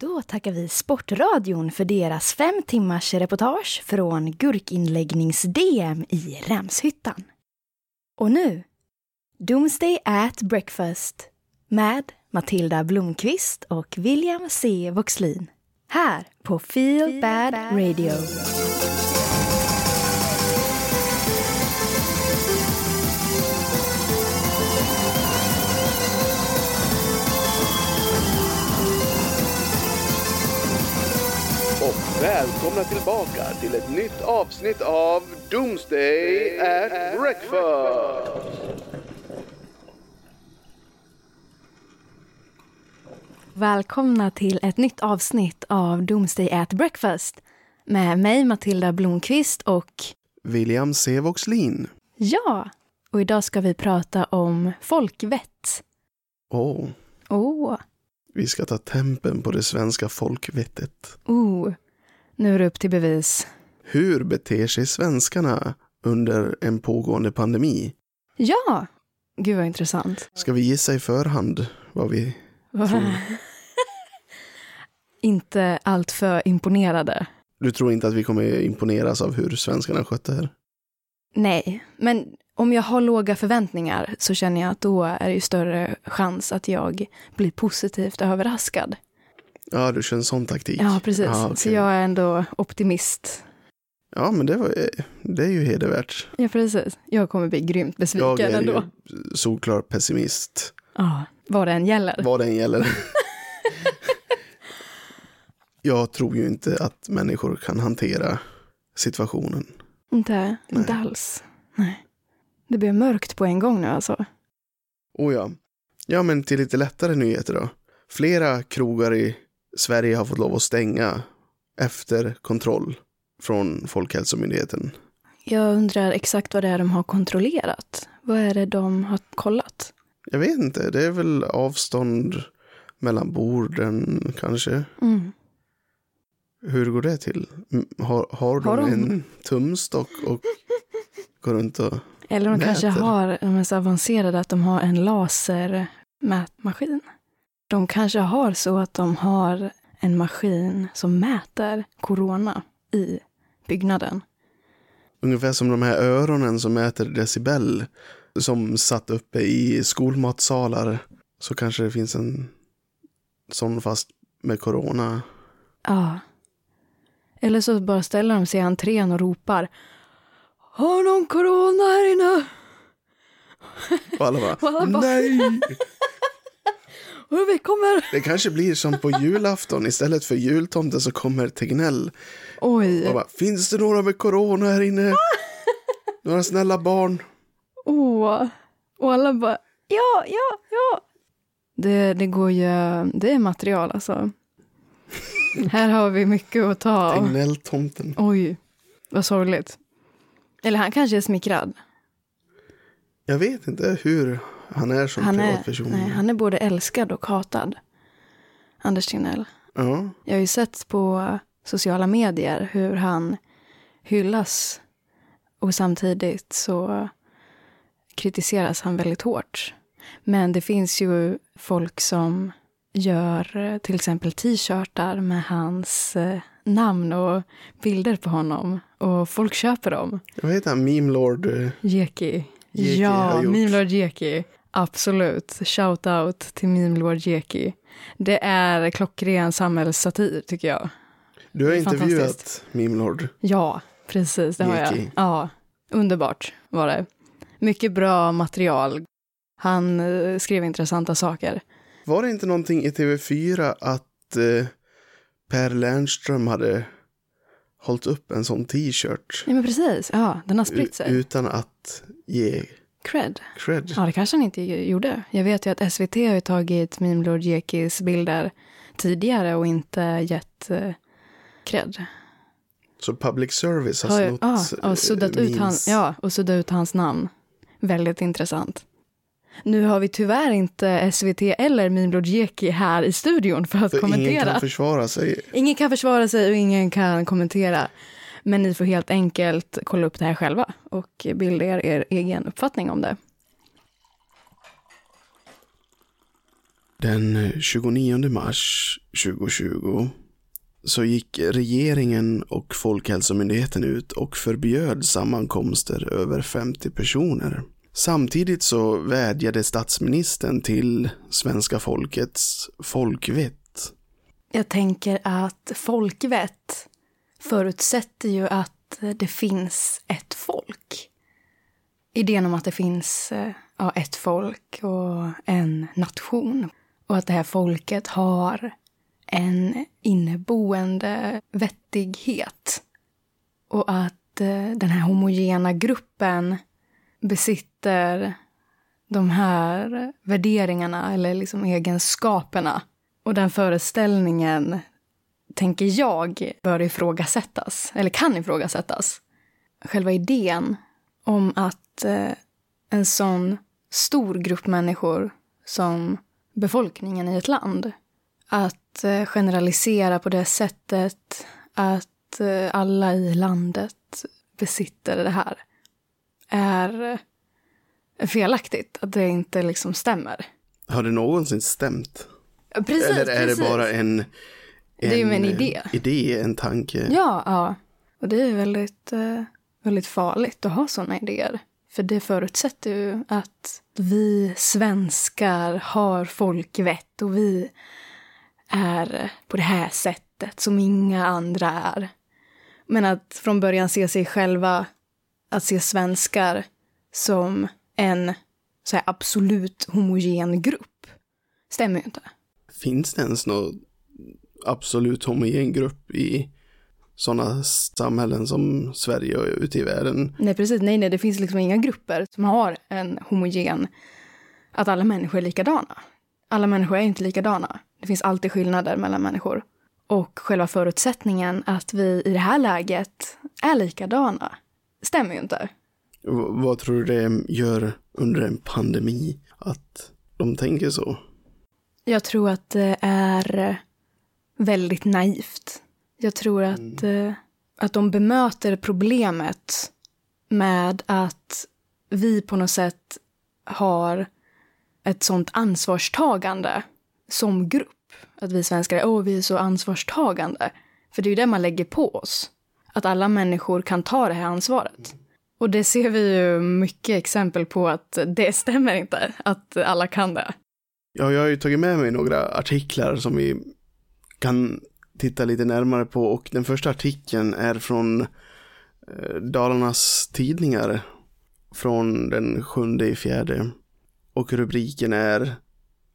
Då tackar vi Sportradion för deras fem timmars reportage från gurkinläggnings-DM i Rämshyttan. Och nu, Doomsday at Breakfast med Matilda Blomqvist och William C. Voxlin. Här på Feel Bad Radio. Välkomna tillbaka till ett nytt avsnitt av Doomsday at Breakfast. Välkomna till ett nytt avsnitt av Doomsday at Breakfast med mig Matilda Blomqvist och William C. Voxlin. ja, och idag ska vi prata om folkvett. Åh, oh, Åh, vi ska ta tempen på det svenska folkvettet. oh, nu är det upp till bevis. Hur beter sig svenskarna under en pågående pandemi? Ja, gud vad intressant. Ska vi gissa i förhand vad vi tror? Inte allt för imponerade. Du tror inte att vi kommer imponeras av hur svenskarna skötte det här? Nej, men om jag har låga förväntningar så känner jag att då är det ju större chans att jag blir positivt överraskad. Ja, du kör en sån taktik. Ja, precis. Ja, okej. Så jag är ändå optimist. ja men det, var, det är ju hedervärt. Ja, precis. Jag kommer bli grymt besviken Jag är ändå. ju solklar pessimist. Ja, vad det än gäller. Vad det än gäller. jag tror ju inte att människor kan hantera situationen. Inte, inte Nej. alls. Nej. Det blev mörkt på en gång nu alltså. Oh ja. Ja, men till lite lättare nyheter då. Flera krogar i Sverige har fått lov att stänga efter kontroll från Folkhälsomyndigheten. Jag undrar exakt vad det är de har kontrollerat. Vad är det de har kollat? Jag vet inte, det är väl avstånd mellan borden kanske. Mm. Hur går det till? Mm, Har, har de Har de? en tumstock och går runt och... Eller de kanske Mäter. har, de är så avancerade att de har en lasermätmaskin. De kanske har så att de har en maskin som mäter corona i byggnaden. Ungefär som de här öronen som mäter decibel. Som satt uppe i skolmatsalar. Så kanske det finns en sån fast med corona. Ja. Eller så bara ställer de sig i entrén och ropar Har någon corona här inne? Och alla bara, Och alla bara- nej! Vi kommer! Det kanske blir som på julafton. Istället för jultomten så kommer Tegnell. Oj, Och bara, finns det några med corona här inne? Några snälla barn? åh. Och alla bara ja, ja, ja. Det, det går ju, det är material alltså. här har vi mycket att ta av. Tegnell-tomten. Oj, vad sorgligt. Eller han kanske är smickrad. Jag vet inte hur han är som Han är, privatperson. nej, han är både älskad och hatad. Anders Tegnell. Ja, Jag har ju sett på sociala medier hur han hyllas och samtidigt så kritiseras han väldigt hårt. Men det finns ju folk som gör till exempel t-shirtar med hans eh, namn och bilder på honom. Och folk köper dem. vad heter han? Meme Lord? eh, Jeki. Jeki ja. Meme Lord Jeki. Absolut. Shout out till Meme Lord Jeki. Det är klockren samhällssatir tycker jag. Du har intervjuat. Meme Lord. Ja, precis. Det har jag. Ja, underbart var det. Mycket bra material. Han eh, skrev intressanta saker. Var det inte någonting i TV4 att eh, Per Lernström hade hållit upp en sån t-shirt Ja, men precis. Ja, den har spritt sig. utan att ge Cred. cred? Ja, det kanske han inte gjorde. Jag vet ju att SVT har ju tagit Meme Lord Jekis bilder tidigare och inte gett eh, cred. Så public service har Har snott ja, och suddat eh, ut, han, memes. ja, och suddat ut hans namn. Väldigt intressant. Nu har vi tyvärr inte SVT eller Meme Lord Jeki här i studion för att För kommentera. ingen kan försvara sig. Ingen kan försvara sig och ingen kan kommentera. Men ni får helt enkelt kolla upp det här själva och bilda er, er egen uppfattning om det. Den 29 mars 2020 så gick regeringen och Folkhälsomyndigheten ut och förbjöd sammankomster över 50 personer. Samtidigt så vädjade statsministern till svenska folkets folkvett. Jag tänker att folkvett förutsätter ju att det finns ett folk. Idén om att det finns eh, ja, ett folk och en nation. Och att det här folket har en inneboende vettighet. Och att eh, den här homogena gruppen besitter de här värderingarna eller liksom egenskaperna. Och den föreställningen, tänker jag, bör ifrågasättas, eller kan ifrågasättas. Själva idén om att eh, en sån stor grupp människor som befolkningen i ett land, att eh, generalisera på det sättet att eh, alla i landet besitter det här är felaktigt, att det inte liksom stämmer. Har det någonsin stämt? Precis, Eller är precis. det bara en, en... Det är ju en idé. idé, en tanke. Ja, ja. Och det är väldigt, eh, väldigt farligt att ha sådana idéer. För det förutsätter ju att vi svenskar har folkvett och vi är på det här sättet som inga andra är. Men att från början se sig själva, att se svenskar som en så här absolut homogen grupp stämmer ju inte. Finns det ens någon absolut homogen grupp i sådana samhällen som Sverige och ute i världen? Nej, precis. Nej, nej, det finns liksom inga grupper som har en homogen, att alla människor är likadana. Alla människor är inte likadana. Det finns alltid skillnader mellan människor. Och själva förutsättningen att vi i det här läget är likadana stämmer ju inte. V- vad tror du det gör under en pandemi att de tänker så? Jag tror att det är väldigt naivt. Jag tror att, eh, att de bemöter problemet med att vi på något sätt har ett sånt ansvarstagande som grupp. Att vi svenskar är, åh, vi är så ansvarstagande. För det är ju det man lägger på oss. Att alla människor kan ta det här ansvaret. Och det ser vi ju mycket exempel på att det stämmer inte, att alla kan det. Ja, jag har ju tagit med mig några artiklar som vi kan titta lite närmare på och den första artikeln är från eh, Dalarnas tidningar från den sjunde i fjärde och rubriken är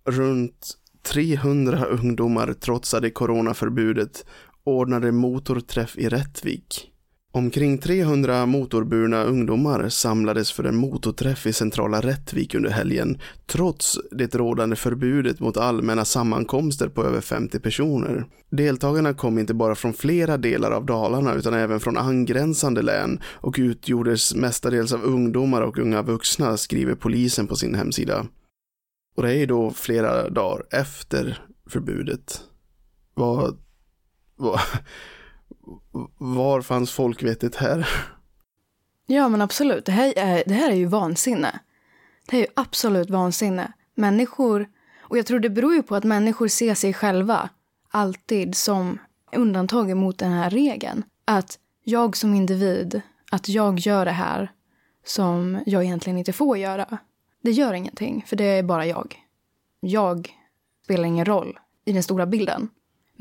Runt 300 ungdomar trotsade coronaförbudet ordnade motorträff i Rättvik. Omkring 300 motorburna ungdomar samlades för en motorträff i centrala Rättvik under helgen, trots det rådande förbudet mot allmänna sammankomster på över 50 personer. Deltagarna kom inte bara från flera delar av Dalarna utan även från angränsande län och utgjordes mestadels av ungdomar och unga vuxna, skriver polisen på sin hemsida. Och det är ju då flera dagar efter förbudet. Vad var, var fanns folkvettet här? Ja, men absolut. Det här, är, det här är ju vansinne. Det här är ju absolut vansinne. Människor, och jag tror det beror ju på att människor ser sig själva alltid som undantag mot den här regeln. Att jag som individ, att jag gör det här som jag egentligen inte får göra. Det gör ingenting, för det är bara jag. Jag spelar ingen roll i den stora bilden.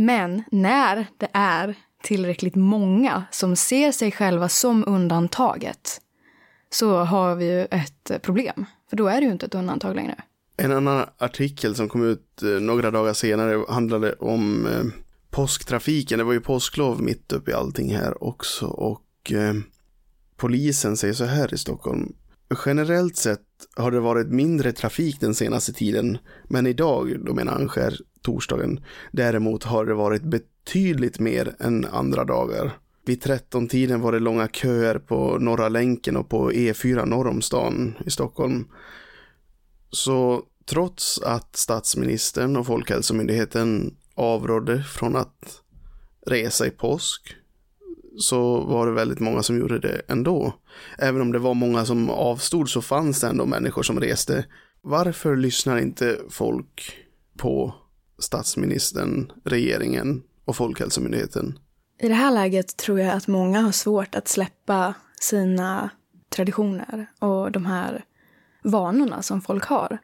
Men när det är tillräckligt många som ser sig själva som undantaget så har vi ju ett problem. För då är det ju inte ett undantag längre. En annan artikel som kom ut eh, några dagar senare handlade om eh, påsktrafiken. Det var ju påsklov mitt uppe i allting här också och eh, polisen säger så här i Stockholm. Generellt sett har det varit mindre trafik den senaste tiden, men idag, då menar Anskär torsdagen, däremot har det varit betydligt mer än andra dagar. Vid 13-tiden var det långa köer på Norra länken och på E4 norr om stan i Stockholm. Så trots att statsministern och Folkhälsomyndigheten avrådde från att resa i påsk så var det väldigt många som gjorde det ändå. Även om det var många som avstod så fanns det ändå människor som reste. Varför lyssnar inte folk på statsministern, regeringen och Folkhälsomyndigheten. I det här läget tror jag att många har svårt att släppa sina traditioner och de här vanorna som folk har.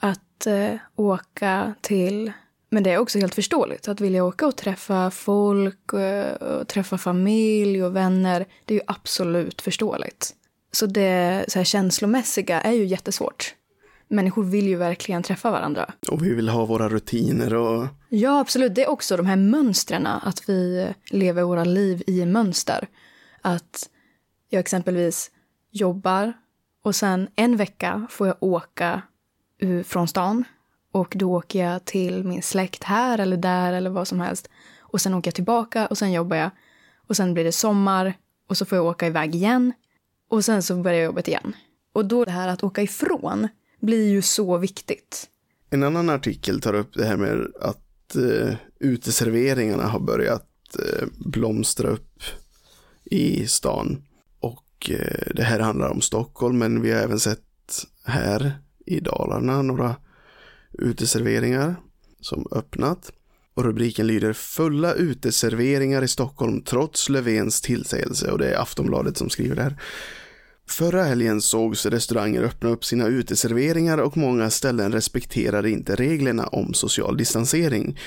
Att eh, åka till, men det är också helt förståeligt, att vilja åka och träffa folk, eh, och träffa familj och vänner, det är ju absolut förståeligt. Så det så här, känslomässiga är ju jättesvårt. Människor vill ju verkligen träffa varandra. Och vi vill ha våra rutiner och... Ja, absolut. Det är också de här mönstren, att vi lever våra liv i mönster. Att jag exempelvis jobbar och sen en vecka får jag åka från stan och då åker jag till min släkt här eller där eller vad som helst. Och sen åker jag tillbaka och sen jobbar jag. Och sen blir det sommar och så får jag åka iväg igen. Och sen så börjar jobbet igen. Och då det här att åka ifrån blir ju så viktigt. En annan artikel tar upp det här med att eh, uteserveringarna har börjat eh, blomstra upp i stan. Och eh, det här handlar om Stockholm, men vi har även sett här i Dalarna några uteserveringar som öppnat. Och rubriken lyder Fulla uteserveringar i Stockholm trots Löfvens tillsägelse och det är Aftonbladet som skriver det här. Förra helgen sågs restauranger öppna upp sina uteserveringar och många ställen respekterade inte reglerna om social distansering.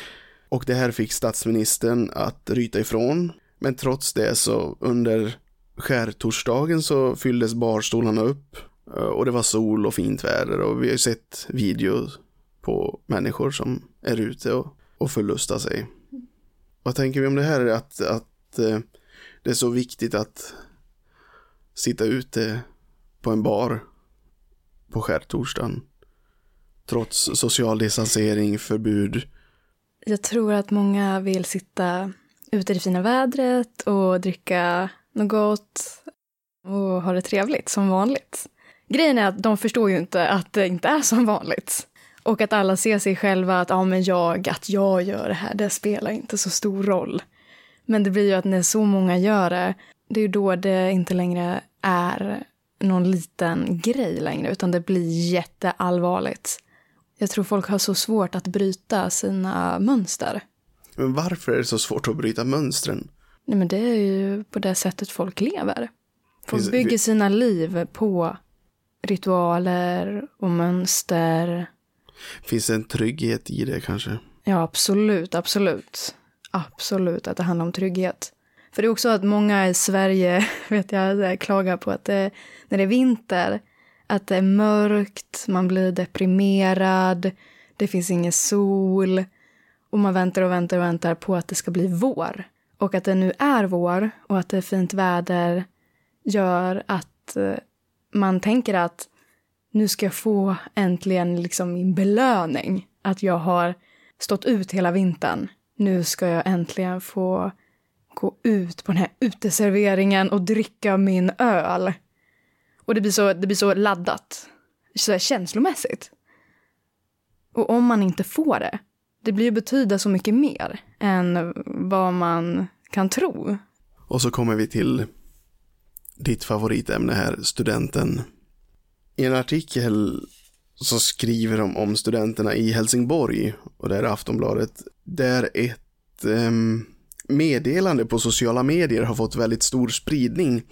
Och det här fick statsministern att ryta ifrån. Men trots det så under skärtorsdagen så fylldes barstolarna upp och det var sol och fint väder och vi har ju sett videor på människor som är ute och, och förlustar sig. Vad tänker vi om det här? Att, att eh, det är så viktigt att sitta ute på en bar på skärtorsdagen. Trots social distansering, förbud. Jag tror att många vill sitta ute i det fina vädret och dricka något gott och ha det trevligt som vanligt. Grejen är att de förstår ju inte att det inte är som vanligt. Och att alla ser sig själva att, ja men jag, att jag gör det här, det spelar inte så stor roll. Men det blir ju att när så många gör det, det är ju då det inte längre är någon liten grej längre, utan det blir jätteallvarligt. Jag tror folk har så svårt att bryta sina mönster. Men varför är det så svårt att bryta mönstren? Nej men det är ju på det sättet folk lever. Folk bygger sina liv på ritualer och mönster. Finns det en trygghet i det kanske? Ja, absolut, absolut. Absolut att det handlar om trygghet. För det är också att många i Sverige, vet jag, klagar på att det, när det är vinter, att det är mörkt, man blir deprimerad, det finns ingen sol och man väntar och väntar och väntar på att det ska bli vår. Och att det nu är vår och att det är fint väder gör att eh, man tänker att nu ska jag få äntligen liksom min belöning. Att jag har stått ut hela vintern. Nu ska jag äntligen få gå ut på den här uteserveringen och dricka min öl. Och det blir så, det blir så laddat. Så här känslomässigt. Och om man inte får det, det blir ju betyda så mycket mer än vad man kan tro. Och så kommer vi till ditt favoritämne här, studenten. I en artikel så skriver de om studenterna i Helsingborg, och det är Aftonbladet, där ett um, meddelande på sociala medier har fått väldigt stor spridning.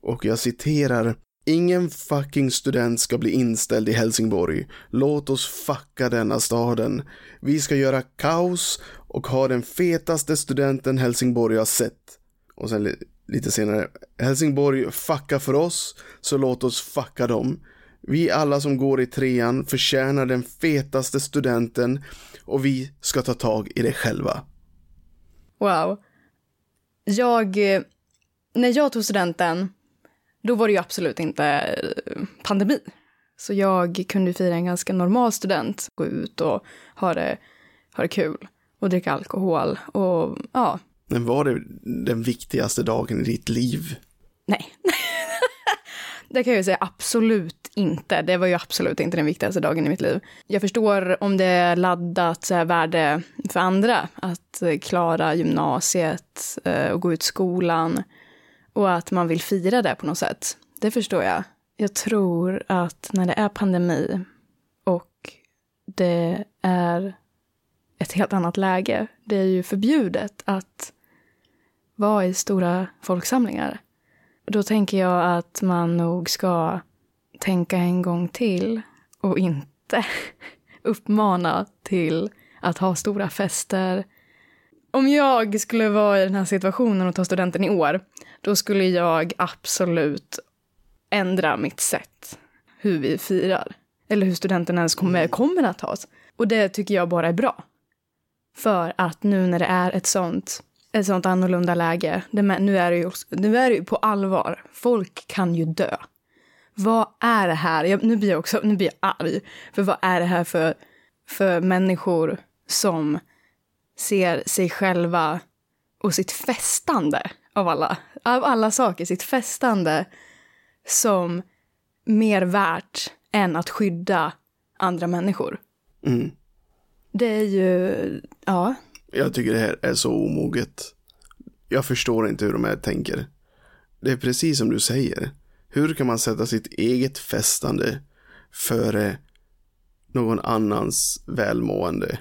Och jag citerar Ingen fucking student ska bli inställd i Helsingborg. Låt oss fucka denna staden. Vi ska göra kaos och ha den fetaste studenten Helsingborg har sett. Och sen lite senare. Helsingborg fucka för oss, så låt oss fucka dem. Vi alla som går i trean förtjänar den fetaste studenten och vi ska ta tag i det själva. Wow. Jag, när jag tog studenten, då var det ju absolut inte eh, pandemi. Så jag kunde fira en ganska normal student, gå ut och ha det, ha det kul och dricka alkohol och ja. Men var det den viktigaste dagen i ditt liv? Nej. det kan jag säga absolut inte. Det var ju absolut inte den viktigaste dagen i mitt liv. Jag förstår om det är laddat så här, värde för andra att eh, klara gymnasiet eh, och gå ut skolan och att man vill fira det på något sätt. Det förstår jag. Jag tror att när det är pandemi och det är ett helt annat läge. Det är ju förbjudet att vara i stora folksamlingar. Då tänker jag att man nog ska tänka en gång till och inte uppmana till att ha stora fester. Om jag skulle vara i den här situationen och ta studenten i år, då skulle jag absolut ändra mitt sätt hur vi firar. Eller hur studenten ens kommer, kommer att tas. Och det tycker jag bara är bra. För att nu när det är ett sånt, ett sånt annorlunda läge, nu, är det ju, nu är det ju på allvar, folk kan ju dö. Vad är det här? Jag, nu, blir jag också, nu blir jag arg. För vad är det här för, för människor som ser sig själva och sitt festande av alla, av alla saker, sitt festande som mer värt än att skydda andra människor. Mm. Det är ju, ja. Jag tycker det här är så omoget. Jag förstår inte hur de här tänker. Det är precis som du säger. Hur kan man sätta sitt eget festande före någon annans välmående?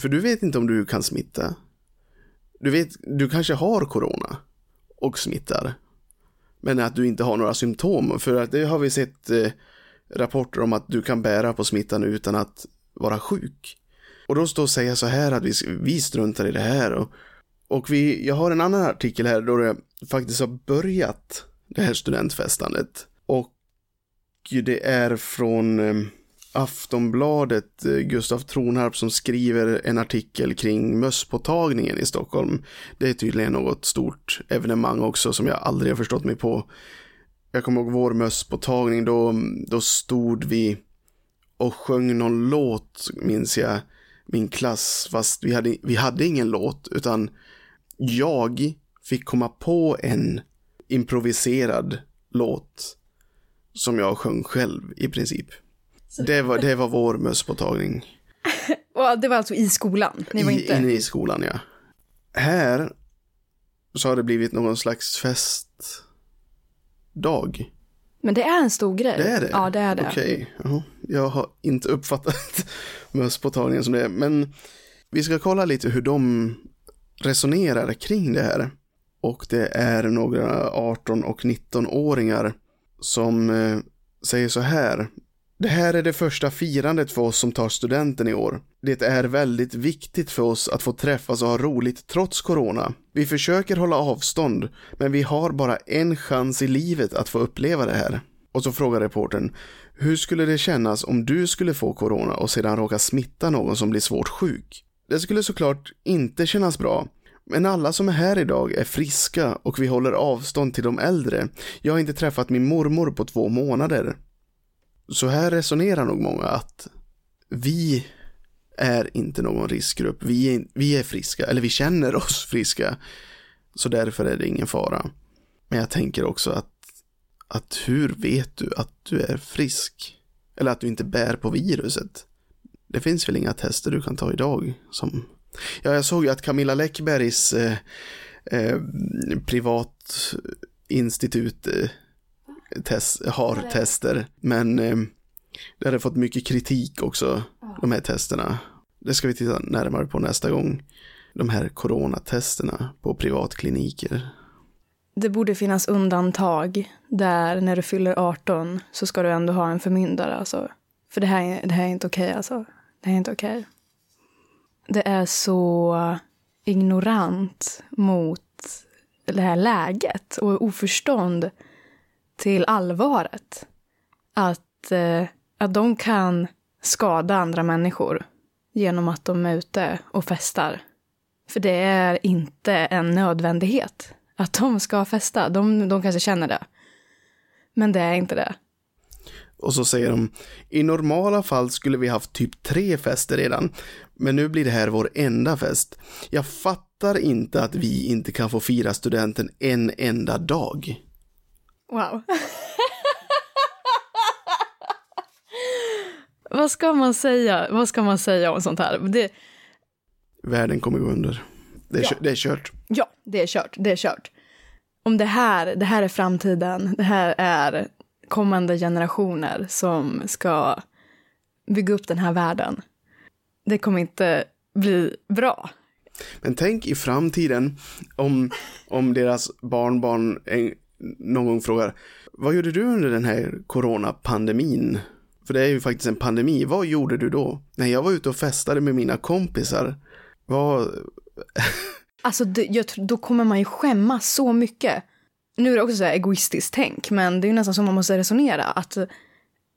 För du vet inte om du kan smitta. Du vet, du kanske har corona och smittar. Men att du inte har några symptom. För att det har vi sett eh, rapporter om att du kan bära på smittan utan att vara sjuk. Och då står och säga så här att vi, vi struntar i det här. Och, och vi, jag har en annan artikel här då det faktiskt har börjat det här studentfestandet. Och det är från eh, Aftonbladet, eh, Gustav Tronharp som skriver en artikel kring mösspåtagningen i Stockholm. Det är tydligen något stort evenemang också som jag aldrig har förstått mig på. Jag kommer ihåg vår mösspåtagning, då, då stod vi och sjöng någon låt, minns jag, min klass, fast vi hade, vi hade ingen låt, utan jag fick komma på en improviserad låt som jag sjöng själv i princip. Det var, det var vår mösspåtagning. Det var alltså i skolan? Ni var I, inte... Inne i skolan, ja. Här så har det blivit någon slags festdag. Men det är en stor grej. Det är det? Ja, det är det. Okej, okay jag har inte uppfattat mösspåtagningen som det är. Men vi ska kolla lite hur de resonerar kring det här. Och det är några 18 och 19-åringar som eh, säger så här. Det här är det första firandet för oss som tar studenten i år. Det är väldigt viktigt för oss att få träffas och ha roligt trots corona. Vi försöker hålla avstånd, men vi har bara en chans i livet att få uppleva det här. Och så frågar reportern hur skulle det kännas om du skulle få corona och sedan råka smitta någon som blir svårt sjuk? Det skulle såklart inte kännas bra, men alla som är här idag är friska och vi håller avstånd till de äldre. Jag har inte träffat min mormor på två månader. Så här resonerar nog många att vi är inte någon riskgrupp. Vi är, vi är friska, eller vi känner oss friska. Så därför är det ingen fara. Men jag tänker också att, att hur vet du att du är frisk? Eller att du inte bär på viruset? Det finns väl inga tester du kan ta idag som... Ja, jag såg ju att Camilla Läckbergs eh, eh, privatinstitut eh, test, har tester. Men eh, det hade fått mycket kritik också, de här testerna. Det ska vi titta närmare på nästa gång. De här coronatesterna på privatkliniker. Det borde finnas undantag där när du fyller 18 så ska du ändå ha en förmyndare. Alltså. För det här, det här är inte okej okay, alltså. Det här är inte okej. Okay. Det är så ignorant mot det här läget och oförstånd till allvaret. Att, eh, att de kan skada andra människor genom att de är ute och festar. För det är inte en nödvändighet att de ska festa. De, de kanske känner det. Men det är inte det. Och så säger de, i normala fall skulle vi haft typ tre fester redan, men nu blir det här vår enda fest. Jag fattar inte att vi inte kan få fira studenten en enda dag. Wow. Vad ska man säga? Vad ska man säga om sånt här? Det... Världen kommer gå under. Det är, ja. det är kört. Ja, det är kört. Det är kört. Om det här, det här är framtiden. Det här är kommande generationer som ska bygga upp den här världen. Det kommer inte bli bra. Men tänk i framtiden om, om deras barnbarn en, någon gång frågar vad gjorde du under den här coronapandemin? För det är ju faktiskt en pandemi. Vad gjorde du då? Nej, jag var ute och festade med mina kompisar. Vad... alltså, det, jag, då kommer man ju skämmas så mycket. Nu är det också så här egoistiskt tänk, men det är ju nästan så man måste resonera. Att,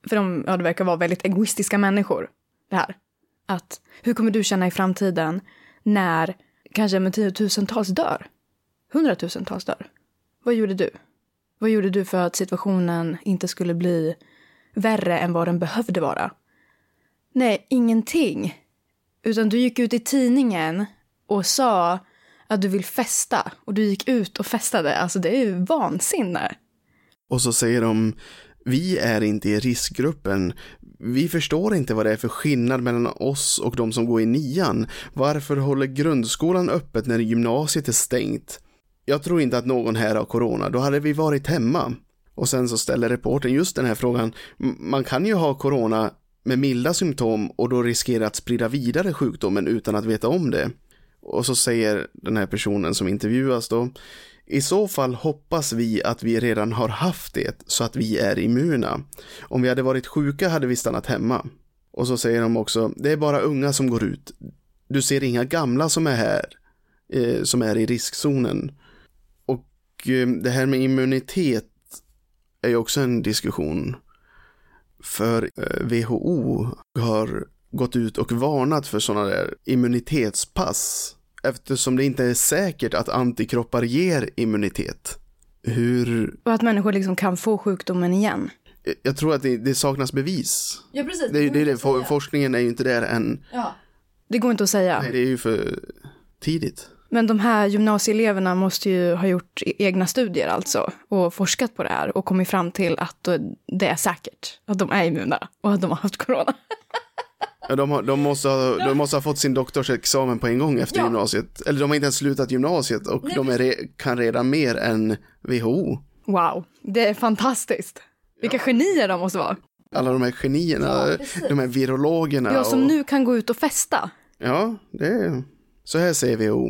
för de, ja, det verkar vara väldigt egoistiska människor, det här. Att, hur kommer du känna i framtiden när kanske med tiotusentals dör? Hundratusentals dör. Vad gjorde du? Vad gjorde du för att situationen inte skulle bli värre än vad den behövde vara? Nej, ingenting. Utan du gick ut i tidningen och sa att du vill festa och du gick ut och festade. Alltså det är ju vansinne. Och så säger de, vi är inte i riskgruppen. Vi förstår inte vad det är för skillnad mellan oss och de som går i nian. Varför håller grundskolan öppet när gymnasiet är stängt? Jag tror inte att någon här har corona, då hade vi varit hemma. Och sen så ställer reporten just den här frågan, man kan ju ha corona med milda symptom och då riskera att sprida vidare sjukdomen utan att veta om det. Och så säger den här personen som intervjuas då, i så fall hoppas vi att vi redan har haft det så att vi är immuna. Om vi hade varit sjuka hade vi stannat hemma. Och så säger de också, det är bara unga som går ut. Du ser inga gamla som är här, eh, som är i riskzonen. Och eh, det här med immunitet är ju också en diskussion. För eh, WHO har gått ut och varnat för sådana där immunitetspass eftersom det inte är säkert att antikroppar ger immunitet. Hur... Och att människor liksom kan få sjukdomen igen. Jag tror att det, det saknas bevis. Ja, precis. Det, det, det, for, forskningen är ju inte där än. Ja. Det går inte att säga. Nej, det är ju för tidigt. Men de här gymnasieeleverna måste ju ha gjort e- egna studier alltså och forskat på det här och kommit fram till att det är säkert att de är immuna och att de har haft corona. Ja, de, har, de, måste ha, de måste ha fått sin doktorsexamen på en gång efter ja. gymnasiet. Eller de har inte ens slutat gymnasiet och Nej. de är, kan redan mer än WHO. Wow, det är fantastiskt. Vilka ja. genier de måste vara. Alla de här genierna, ja, de här virologerna. Ja, som och... nu kan gå ut och festa. Ja, det är... Så här säger WHO.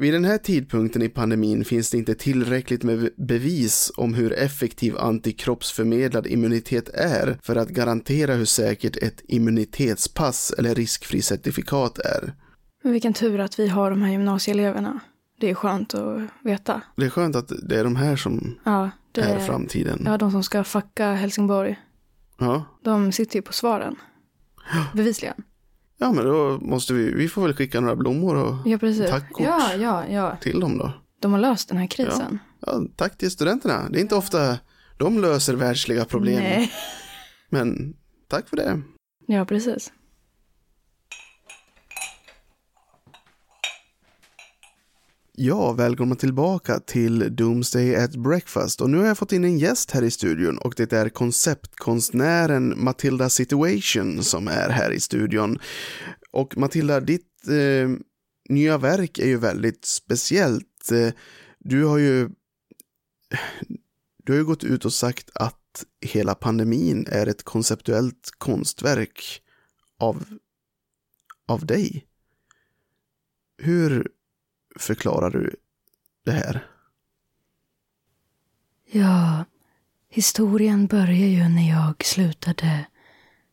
Vid den här tidpunkten i pandemin finns det inte tillräckligt med bevis om hur effektiv antikroppsförmedlad immunitet är för att garantera hur säkert ett immunitetspass eller riskfri certifikat är. Men vilken tur att vi har de här gymnasieeleverna. Det är skönt att veta. Det är skönt att det är de här som ja, det är framtiden. Ja, de som ska fucka Helsingborg. Ja. De sitter ju på svaren. Bevisligen. Ja, men då måste vi, vi får väl skicka några blommor och ja, precis. tackkort ja, ja, ja. till dem då. De har löst den här krisen. Ja. ja, tack till studenterna. Det är inte ofta de löser världsliga problem. Nej. Men tack för det. Ja, precis. Ja, välkomna tillbaka till Doomsday at Breakfast. Och nu har jag fått in en gäst här i studion och det är konceptkonstnären Matilda Situation som är här i studion. Och Matilda, ditt eh, nya verk är ju väldigt speciellt. Eh, du har ju du har ju gått ut och sagt att hela pandemin är ett konceptuellt konstverk av, av dig. Hur förklarar du det här? Ja, historien börjar ju när jag slutade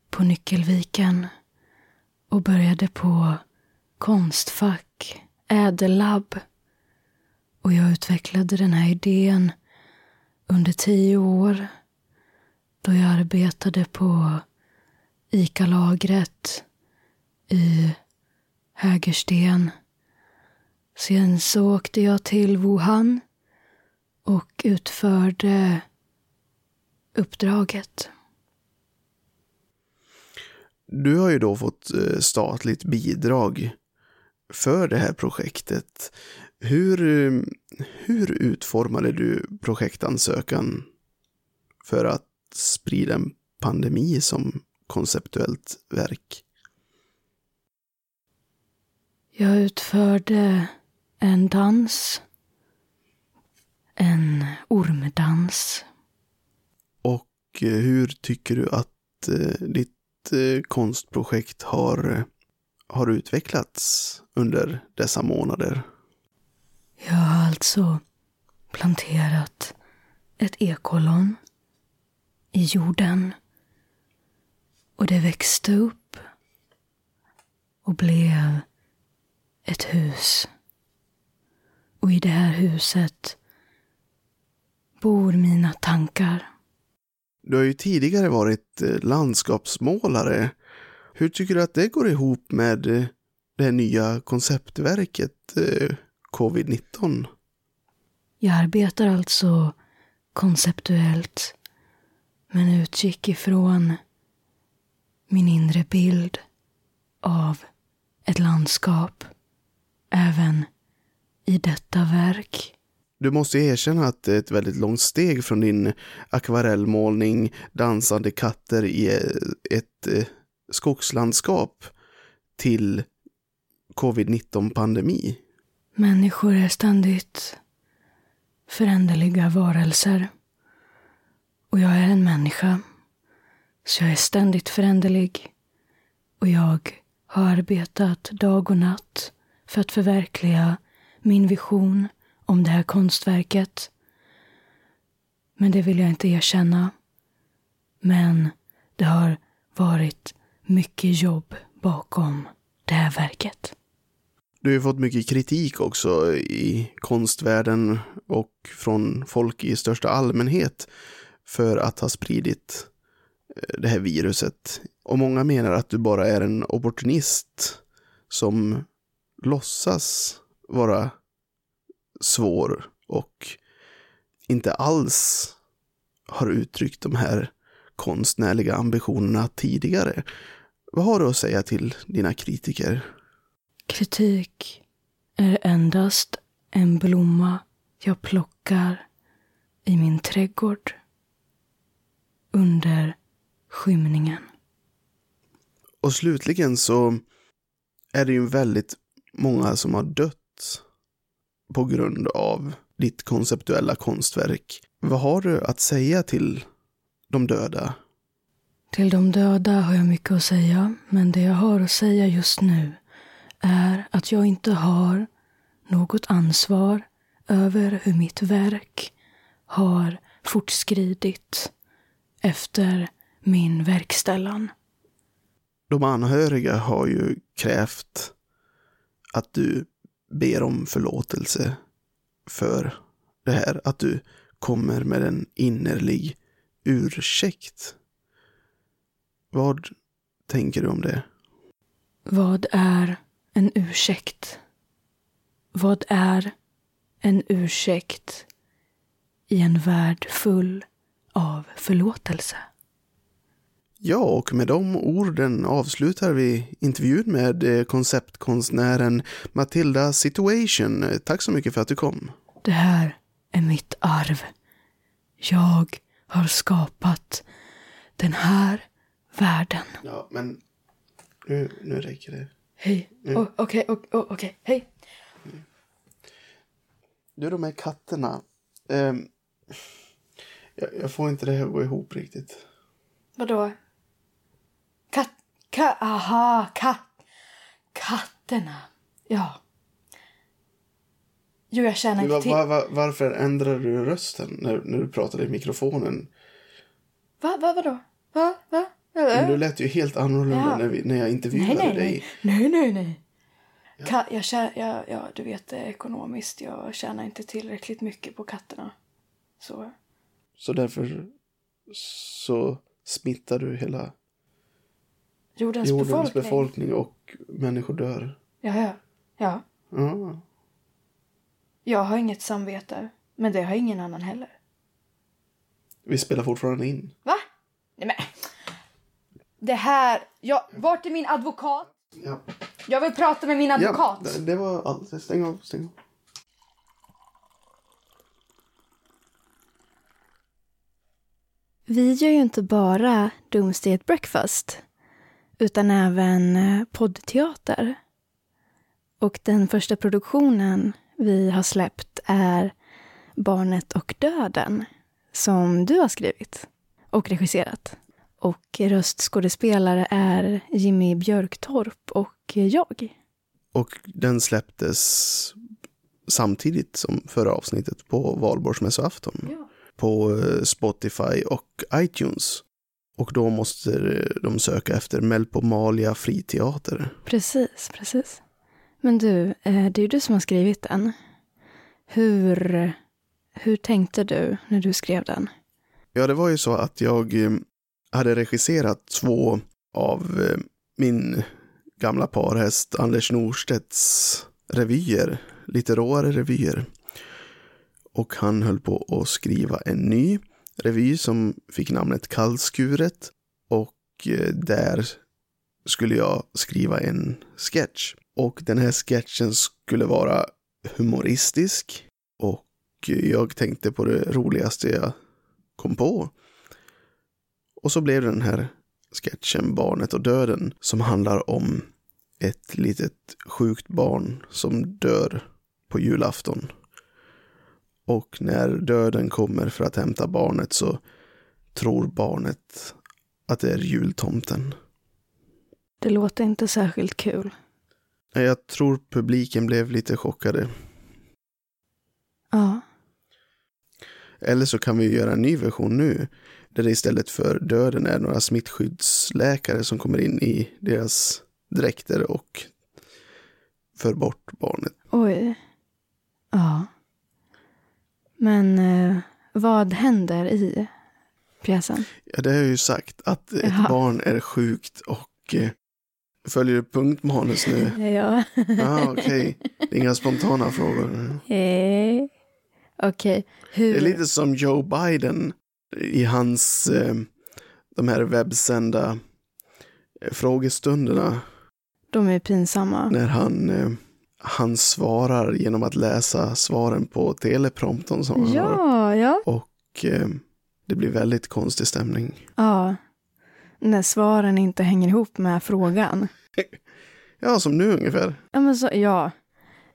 på Nyckelviken och började på Konstfack, Ädellabb. Och jag utvecklade den här idén under tio år då jag arbetade på ICA-lagret i Hägersten Sen så åkte jag till Wuhan och utförde uppdraget. Du har ju då fått eh, statligt bidrag för det här projektet. Hur, hur utformade du projektansökan för att sprida en pandemi som konceptuellt verk? Jag utförde en dans. En ormdans. Och eh, hur tycker du att eh, ditt eh, konstprojekt har har utvecklats under dessa månader? Jag har alltså planterat ett ekollon i jorden. Och det växte upp och blev ett hus. Och i det här huset bor mina tankar. Du har ju tidigare varit eh, landskapsmålare. Hur tycker du att det går ihop med eh, det här nya konceptverket eh, Covid-19? Jag arbetar alltså konceptuellt men utgick ifrån min inre bild av ett landskap även i detta verk. Du måste erkänna att det är ett väldigt långt steg från din akvarellmålning dansande katter i ett eh, skogslandskap till covid-19 pandemi. Människor är ständigt föränderliga varelser. Och jag är en människa. Så jag är ständigt föränderlig. Och jag har arbetat dag och natt för att förverkliga min vision om det här konstverket. Men det vill jag inte erkänna. Men det har varit mycket jobb bakom det här verket. Du har fått mycket kritik också i konstvärlden och från folk i största allmänhet för att ha spridit eh, det här viruset. Och många menar att du bara är en opportunist som låtsas vara svår och inte alls har uttryckt de här konstnärliga ambitionerna tidigare. Vad har du att säga till dina kritiker? Kritik är endast en blomma jag plockar i min trädgård under skymningen. Och slutligen så är det ju väldigt många som har dött på grund av ditt konceptuella konstverk. Vad har du att säga till de döda? Till de döda har jag mycket att säga, men det jag har att säga just nu är att jag inte har något ansvar över hur mitt verk har fortskridit efter min verkställan. De anhöriga har ju krävt att du ber om förlåtelse för det här. Att du kommer med en innerlig ursäkt. Vad tänker du om det? Vad är en ursäkt? Vad är en ursäkt i en värld full av förlåtelse? Ja, och med de orden avslutar vi intervjun med eh, konceptkonstnären Matilda Situation. Tack så mycket för att du kom. Det här är mitt arv. Jag har skapat den här världen. Ja, men nu, nu räcker det. Hej. Okej, okej, okej. Hej. Du, de här katterna. ehm, jag, jag får inte det här att gå ihop riktigt. Vadå? Katt... Ka, aha, katt... Katterna. Ja. Jo, jag känner inte till... var, var, varför ändrar du rösten när, när du pratade i mikrofonen? Va, va, vadå? Va, va? Men du lät ju helt annorlunda Ja. när, vi, när jag Nej, intervjuade nej, dig. nej. Nej, nej, nej. Ka- jag tjä- ja, ja, du vet ekonomiskt. Jag tjänar inte tillräckligt mycket på katterna. Så, Så därför så smittar du hela jordens, jordens befolkning. befolkning och människor dör. Ja, ja. Ja. Ja. Jag har inget samvete. Men det har ingen annan heller. Vi spelar fortfarande in. Va? Nej men. Det här. Jag, vart är min advokat? Ja, Jag vill prata med min advokat. ja det, det var allt. Stäng av, stäng av. Vi gör ju inte bara Doomsday at Breakfast, utan även eh, poddteater. Och den första produktionen vi har släppt är Barnet och döden, som du har skrivit och regisserat. Och röstskådespelare är Jimmy Björktorp och jag. Och den släpptes samtidigt som förra avsnittet på valborgsmässoafton. Ja. På eh, Spotify och iTunes. Och då måste de söka efter Melpomalia friteater. Precis, precis. Men du, eh, det är ju du som har skrivit den. Hur, hur tänkte du när du skrev den? Ja, det var ju så att jag eh, hade regisserat två av eh, min gamla parhäst Anders Norstedts revyer, lite råare revyer. Och han höll på att skriva en ny revy som fick namnet Kallskuret och eh, där skulle jag skriva en sketch. Och den här sketchen skulle vara humoristisk och jag tänkte på det roligaste jag kom på. Och så blev det den här sketchen Barnet och döden som handlar om ett litet sjukt barn som dör på julafton. Och när döden kommer för att hämta barnet så tror barnet att det är jultomten. Det låter inte särskilt kul. Jag tror publiken blev lite chockade. Ja, Eller så kan vi göra en ny version nu. Där det istället för döden är några smittskyddsläkare som kommer in i deras dräkter och för bort barnet. oj. Ja. Men eh, vad händer i pjäsen? Ja, det har jag ju sagt att ett Jaha. barn är sjukt och eh, följer du punktmanus nu? Ja. Ja, okej. Är Inga spontana frågor. Eh, Okej, hur... Det är lite som Joe Biden i hans, eh, de här webbsända eh, frågestunderna. De är pinsamma. när han, eh, han svarar genom att läsa svaren på teleprompton som han har. Ja, ja. Och eh, det blir väldigt konstig stämning. Ja. När svaren inte hänger ihop med frågan. Ja, som nu ungefär. Ja, men så, ja.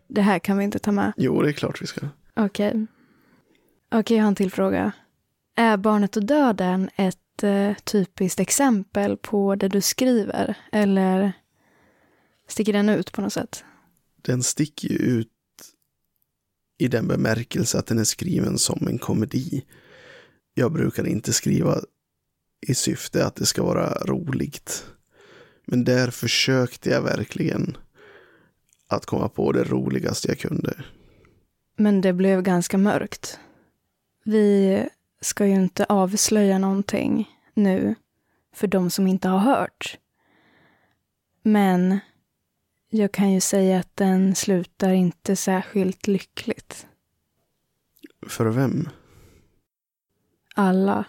Det här kan vi inte ta med. Jo, det är klart vi ska. Okej. Okej, jag har en till fråga. Är Barnet och döden ett eh, typiskt exempel på det du skriver? Eller sticker den ut på något sätt? Den sticker ju ut i den bemärkelse att den är skriven som en komedi. Jag brukar inte skriva i syfte att det ska vara roligt. Men där försökte jag verkligen att komma på det roligaste jag kunde. Men det blev ganska mörkt. Vi ska ju inte avslöja någonting nu för de som inte har hört. Men jag kan ju säga att den slutar inte särskilt lyckligt. För vem? Alla.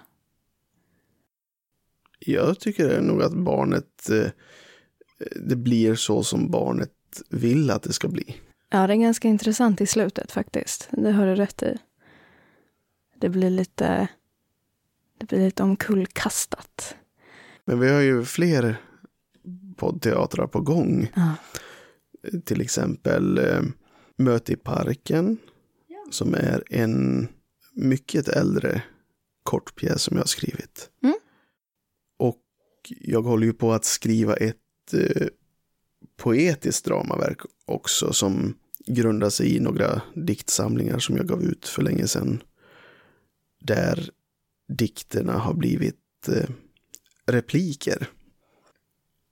Jag tycker nog att barnet, eh, det blir så som barnet vill att det ska bli. Ja, det är ganska intressant i slutet faktiskt. Det har du rätt i. Det blir lite, det blir lite omkullkastat. Men vi har ju fler poddteatrar på gång. Ja. Till exempel eh, Möte i parken. Som är en mycket äldre kortpjäs som jag har skrivit. Mm. Och jag håller ju på att skriva ett eh, poetiskt dramaverk också som grundar sig i några diktsamlingar som jag gav ut för länge sedan. Där dikterna har blivit eh, repliker.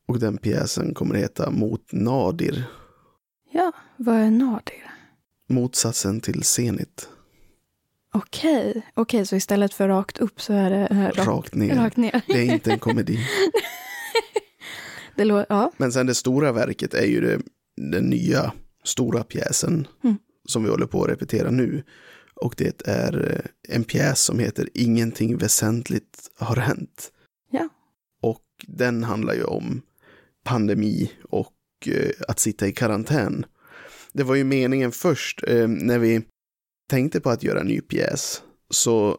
Och den pjäsen kommer heta Mot Nadir. Ja, vad är Nadir? Motsatsen till Zenit. Okej, okej, så istället för rakt upp så är det eh, rakt, Rakt ner. rakt ner. Det är inte en komedi. Det lå- ja, Men sen det stora verket är ju det, den nya stora pjäsen Mm. som vi håller på att repetera nu. Och det är eh, en pjäs som heter Ingenting väsentligt har hänt. Ja. Och den handlar ju om pandemi och Eh, att sitta i karantän. Det var ju meningen först eh, när vi tänkte på att göra en ny pjäs så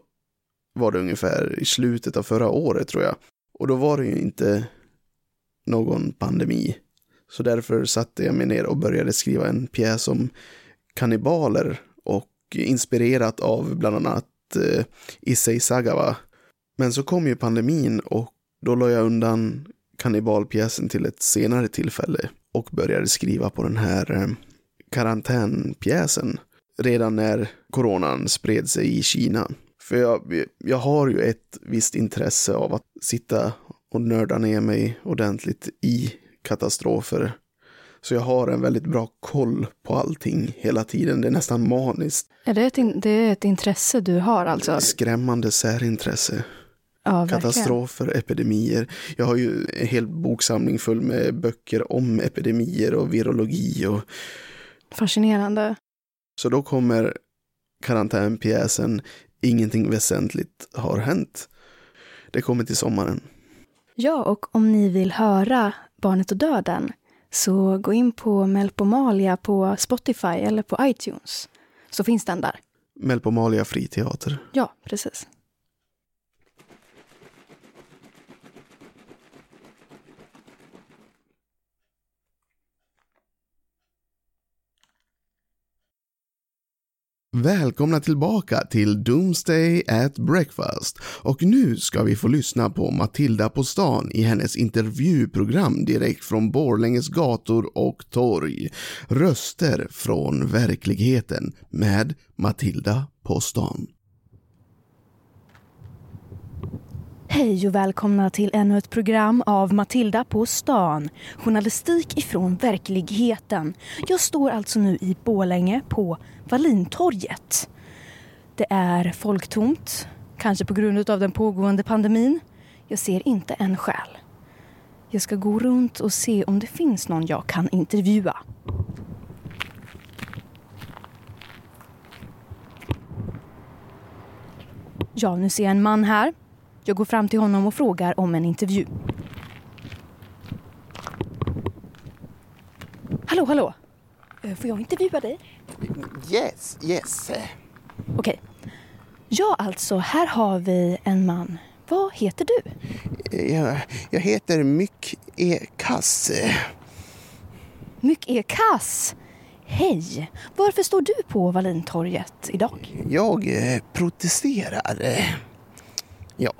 var det ungefär i slutet av förra året tror jag. Och då var det ju inte någon pandemi. Så därför satte jag mig ner och började skriva en pjäs om kannibaler och inspirerat av bland annat eh, Issei Sagawa. Men så kom ju pandemin och Då la jag undan kannibalpjäsen till ett senare tillfälle och började skriva på den här eh, karantänpjäsen redan när coronan spred sig i Kina. För jag, jag har ju ett visst intresse av att sitta och nörda ner mig ordentligt i katastrofer. Så jag har en väldigt bra koll på allting hela tiden. Det är nästan maniskt. Är det, ett det är ett intresse du har alltså? Skrämmande särintresse. Ja, Katastrofer, epidemier. Jag har ju en hel boksamling full med böcker om epidemier och virologi. Och... Fascinerande. Så då kommer karantänpjäsen Ingenting väsentligt har hänt. Det kommer till sommaren. Ja, och om ni vill höra Barnet och döden så gå in på Melpomalia på Spotify eller på iTunes. Så finns den där. Melpomalia friteater. Ja, precis. Välkomna tillbaka till Doomsday at Breakfast och nu ska vi få lyssna på Matilda på stan i hennes intervjuprogram direkt från Borlänges gator och torg. Röster från verkligheten med Matilda på stan. Hej och välkomna till ännu ett program av Matilda på stan. Journalistik ifrån verkligheten. Jag står alltså nu i Bålänge på Wallintorget. Det är folktomt, kanske på grund av den pågående pandemin. Jag ser inte en själ. Jag ska gå runt och se om det finns någon jag kan intervjua. Ja, nu ser jag en man här. Jag går fram till honom och frågar om en intervju. Hallå, hallå! Eh, får jag intervjua dig? Yes, yes. Okej. Okay. Ja, alltså, här har vi en man. Vad heter du? Jag, jag heter Myck E. Kass. Myck E. Kass? Hej! Varför står du på Wallintorget idag? Jag eh, protesterar. Ja.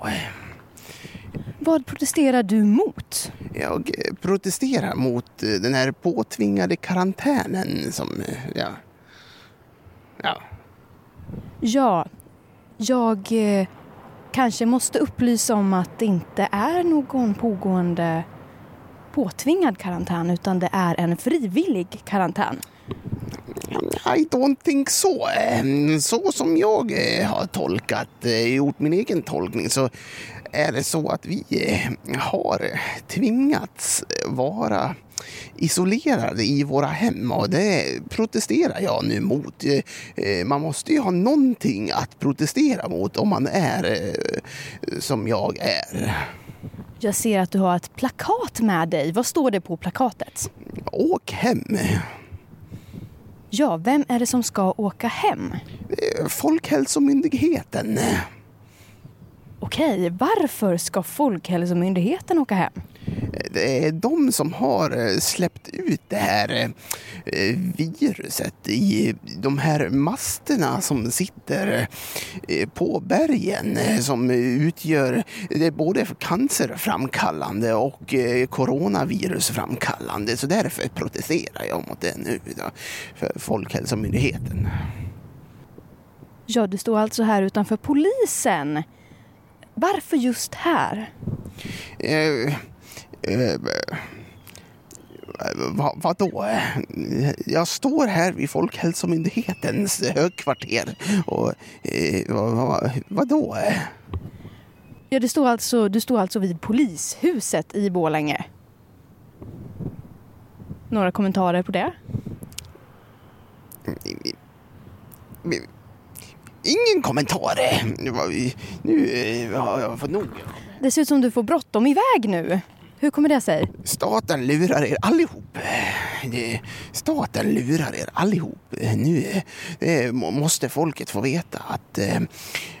Vad protesterar du mot? Jag protesterar mot eh, den här påtvingade karantänen som, eh, ja. Ja. Ja, jag eh, kanske måste upplysa om att det inte är någon pågående påtvingad karantän utan det är en frivillig karantän. I don't think so. Ehm, så som jag eh, har tolkat, eh, gjort min egen tolkning, så är det så att vi eh, har tvingats vara isolerade i våra hem och det protesterar jag nu mot. Man måste ju ha någonting att protestera mot om man är som jag är. Jag ser att du har ett plakat med dig. Vad står det på plakatet? Åk hem. Ja, vem är det som ska åka hem? Eh, Folkhälsomyndigheten. Okej, varför ska Folkhälsomyndigheten åka hem? Det är de som har eh, släppt ut det här eh, viruset i de här masterna som sitter eh, på bergen som utgör det är både cancerframkallande och coronavirusframkallande. Så därför protesterar jag mot det nu för Folkhälsomyndigheten. Ja, du står alltså här utanför polisen. Varför just här? Eh, eh, vad, vadå? Jag står här vid Folkhälsomyndighetens högkvarter och eh, vad, vadå? Ja, du står, alltså, du står alltså vid polishuset i Bålänge. Några kommentarer på det? Ingen kommentar. Nu har jag fått nog. Det ser ut som du får bråttom iväg nu. Hur kommer det sig? Staten lurar er allihop. Staten lurar er allihop. Nu eh, måste folket få veta att, eh,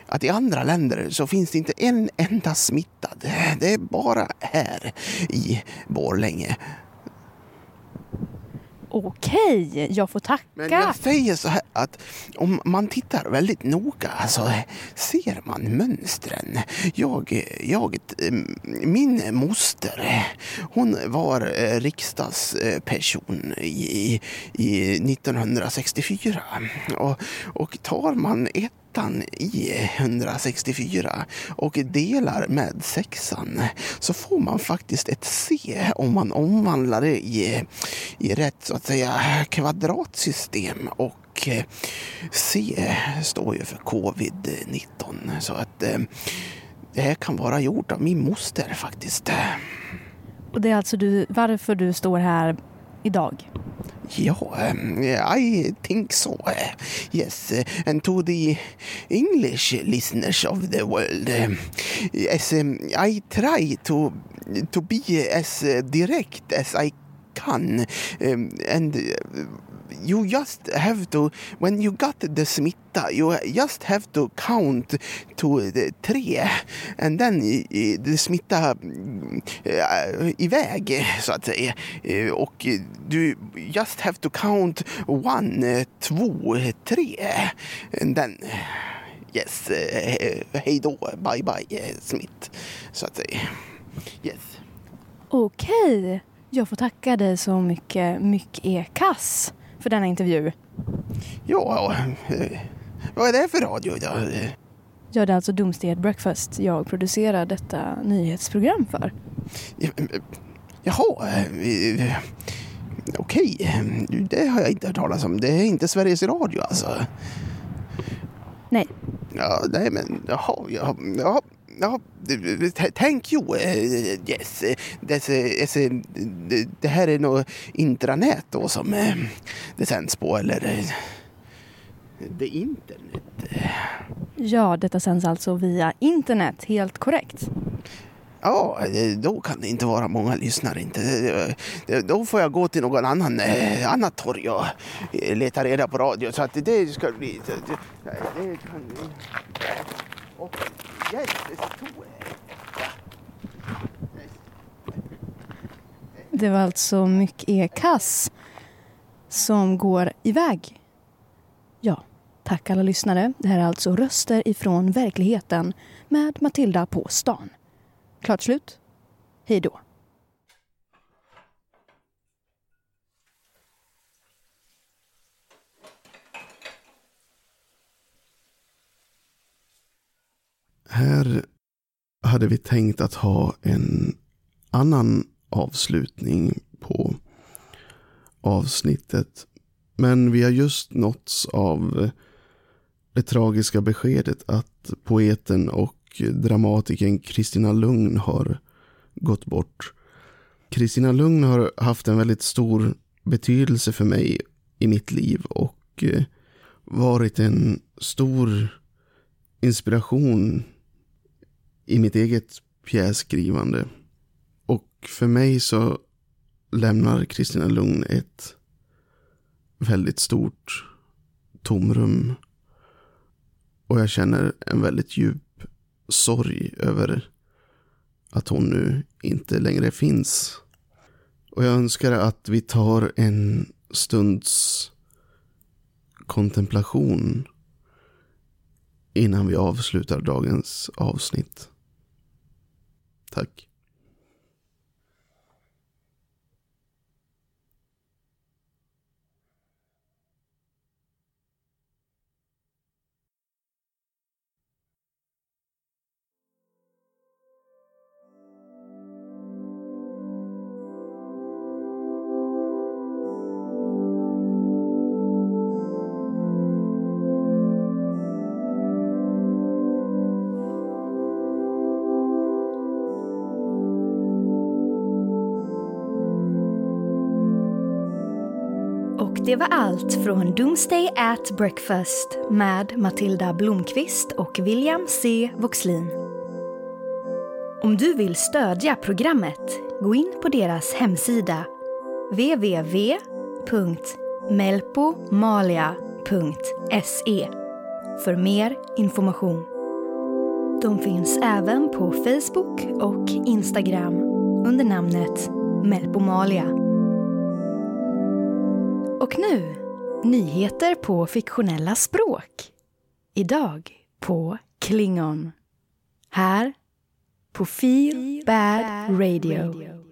att i andra länder så finns det inte en enda smittad. Det är bara här i Borlänge. Okej, jag får tacka. Men jag säger så här att om man tittar väldigt noga så ser man mönstren. Jag, jag, min moster, hon var riksdagsperson i, i 1964. Och, och tar man ett i 164 och delar med sexan så får man faktiskt ett C om man omvandlar det i, i rätt så att säga kvadratsystem och och C står ju för covid-19 så att eh, det här kan vara gjort av min moster faktiskt. Och det är alltså du, varför du står här idag? Ja, eh, I think so. Eh. Yes, eh, and to the English listeners of the world, as I try to to be as direct as I can, and you just have to, when you got the smitta, you just have to count to the three and then the smitta eh, uh, iväg så att säga. Eh, och du just have to count one, två, tre and then yes, eh, hej då, bye bye Smith, så att säga. Yes. Okej, okay. jag får tacka dig så mycket, mycket e kass för denna intervju. Ja, vad är det för radio då? Ja, det är alltså Domsted Breakfast jag producerar detta nyhetsprogram för. Jaha, okej. Det har jag inte hört talas om. Det är inte Sveriges Radio alltså? Nej. Ja, nej men jaha, jaha, jaha. Ja, thank you. Yes. Det, det, det här är nog intranät då som eh, det sänds på, eller? Det är internet. Ja, detta sänds alltså via internet, helt korrekt. Ja, då kan det inte vara många lyssnare. Inte. Då får jag gå till någon annan eh, annat torg och leta reda på radio. Så att det ska bli... Det, det kan, och, jättestor. det var alltså mycket e-kass som går iväg. Ja, tack alla lyssnare. Det här är alltså Röster ifrån verkligheten med Matilda på stan. Klart slut. Hej då. Här hade vi tänkt att ha en annan avslutning på avsnittet. Men vi har just nåtts av det tragiska beskedet att poeten och dramatikern Kristina Lugn har gått bort. Kristina Lugn har haft en väldigt stor betydelse för mig i mitt liv och eh, varit en stor inspiration i mitt eget pjässkrivande. Och för mig så lämnar Kristina Lugn ett väldigt stort tomrum. Och jag känner en väldigt djup sorg över att hon nu inte längre finns. Och jag önskar att vi tar en stunds kontemplation innan vi avslutar dagens avsnitt. Tack. Allt från Doomsday at Breakfast med Matilda Blomqvist och William C. Voxlin. Om du vill stödja programmet, gå in på deras hemsida www.melpomalia.se för mer information. De finns även på Facebook och Instagram under namnet Melpomalia. Och nu, nyheter på fiktionella språk. Idag på Klingon. Här på Feel Bad Radio.